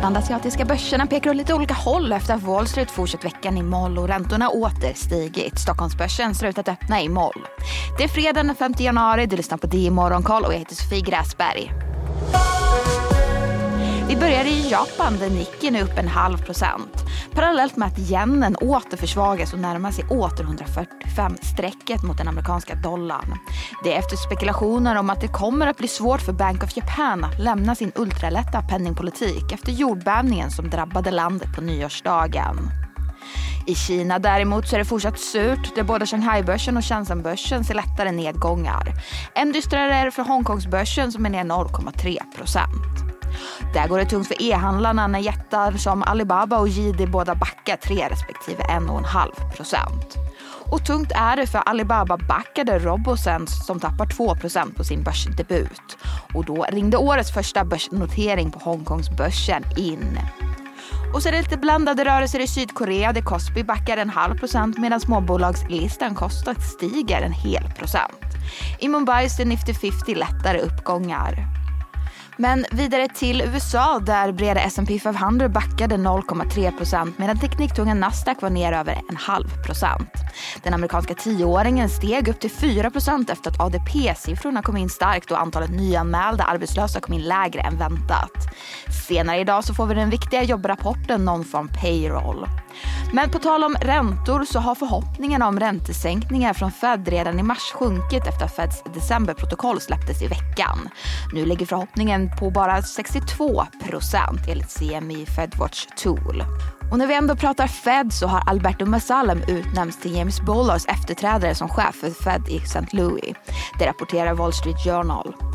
medan de asiatiska börserna pekar åt lite olika håll efter att Wall Street fortsatt veckan i moll och räntorna åter stigit. Stockholmsbörsen ser ut att öppna i moll. Det är fredag den 5 januari, du lyssnar på DI Morgonkoll och jag heter Sofie Gräsberg. Vi börjar i Japan där Nikkei är upp en halv procent. Parallellt med att yenen åter försvagas och närmar sig åter 145-strecket mot den amerikanska dollarn. Det är efter spekulationer om att det kommer att bli svårt för Bank of Japan att lämna sin ultralätta penningpolitik efter jordbävningen som drabbade landet på nyårsdagen. I Kina däremot så är det fortsatt surt där både Shanghai-börsen och Shenzhen-börsen ser lättare nedgångar. Än dystrare är det för Hongkongsbörsen som är ner 0,3 procent. Där går det tungt för e-handlarna när jättar som Alibaba och JD båda backar 3 respektive 1,5 procent. Och tungt är det för Alibaba backade Robosens som tappar 2% på sin börsdebut. Och då ringde årets första börsnotering på Hongkongsbörsen in. Och så är det lite blandade rörelser i Sydkorea där Cosby backar en halv procent medan småbolagslistan kostat stiger en hel procent. I Mumbai ser Nifty 50 lättare uppgångar. Men vidare till USA där breda S&P 500 backade 0,3% medan tekniktunga Nasdaq var ner över en halv procent. Den amerikanska tioåringen steg upp till 4% efter att ADP-siffrorna kom in starkt och antalet nyanmälda arbetslösa kom in lägre än väntat. Senare idag så får vi den viktiga jobbrapporten Non-Farm Payroll. Men på tal om räntor så har förhoppningarna om räntesänkningar från Fed redan i mars sjunkit efter att Feds decemberprotokoll släpptes i veckan. Nu ligger förhoppningen på bara 62 procent enligt CMI Fedwatch Tool. Och när vi ändå pratar Fed så har Alberto Masalem utnämnts till James Bollars efterträdare som chef för Fed i St. Louis. Det rapporterar Wall Street Journal.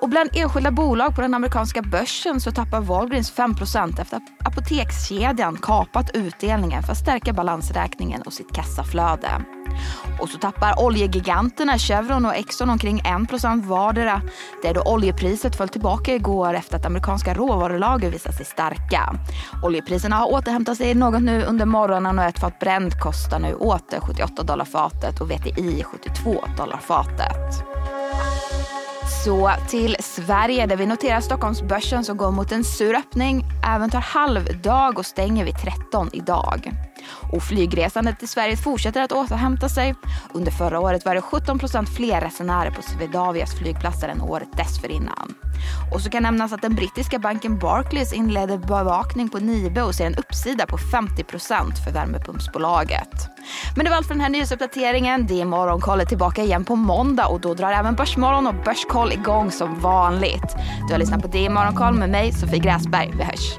Och bland enskilda bolag på den amerikanska börsen så tappar Walgreens 5% efter att apotekskedjan kapat utdelningen för att stärka balansräkningen och sitt kassaflöde. Och så tappar oljegiganterna Chevron och Exxon omkring 1 vardera. Där då oljepriset föll tillbaka igår efter att amerikanska råvarulager visat sig starka. Oljepriserna har återhämtat sig något nu under morgonen och ett fat Brent kostar nu åter 78 dollar fatet och VTI 72 dollar fatet. Så till Sverige där vi noterar Stockholmsbörsen som går mot en sur öppning. Även tar halvdag och stänger vid 13 idag. Och flygresandet till Sverige fortsätter att återhämta sig. Under förra året var det 17 procent fler resenärer på Swedavias flygplatser än året dessförinnan. Och så kan nämnas att den brittiska banken Barclays inledde bevakning på Nibe och ser en uppsida på 50 procent för värmepumpsbolaget. Men det var allt för den här nyhetsuppdateringen. Det är Morgonkollet tillbaka igen på måndag och då drar även Börsmorgon och Börskoll igång som vanligt. Du har lyssnat på Det är Morgonkoll med mig, Sofie Gräsberg. Vi hörs.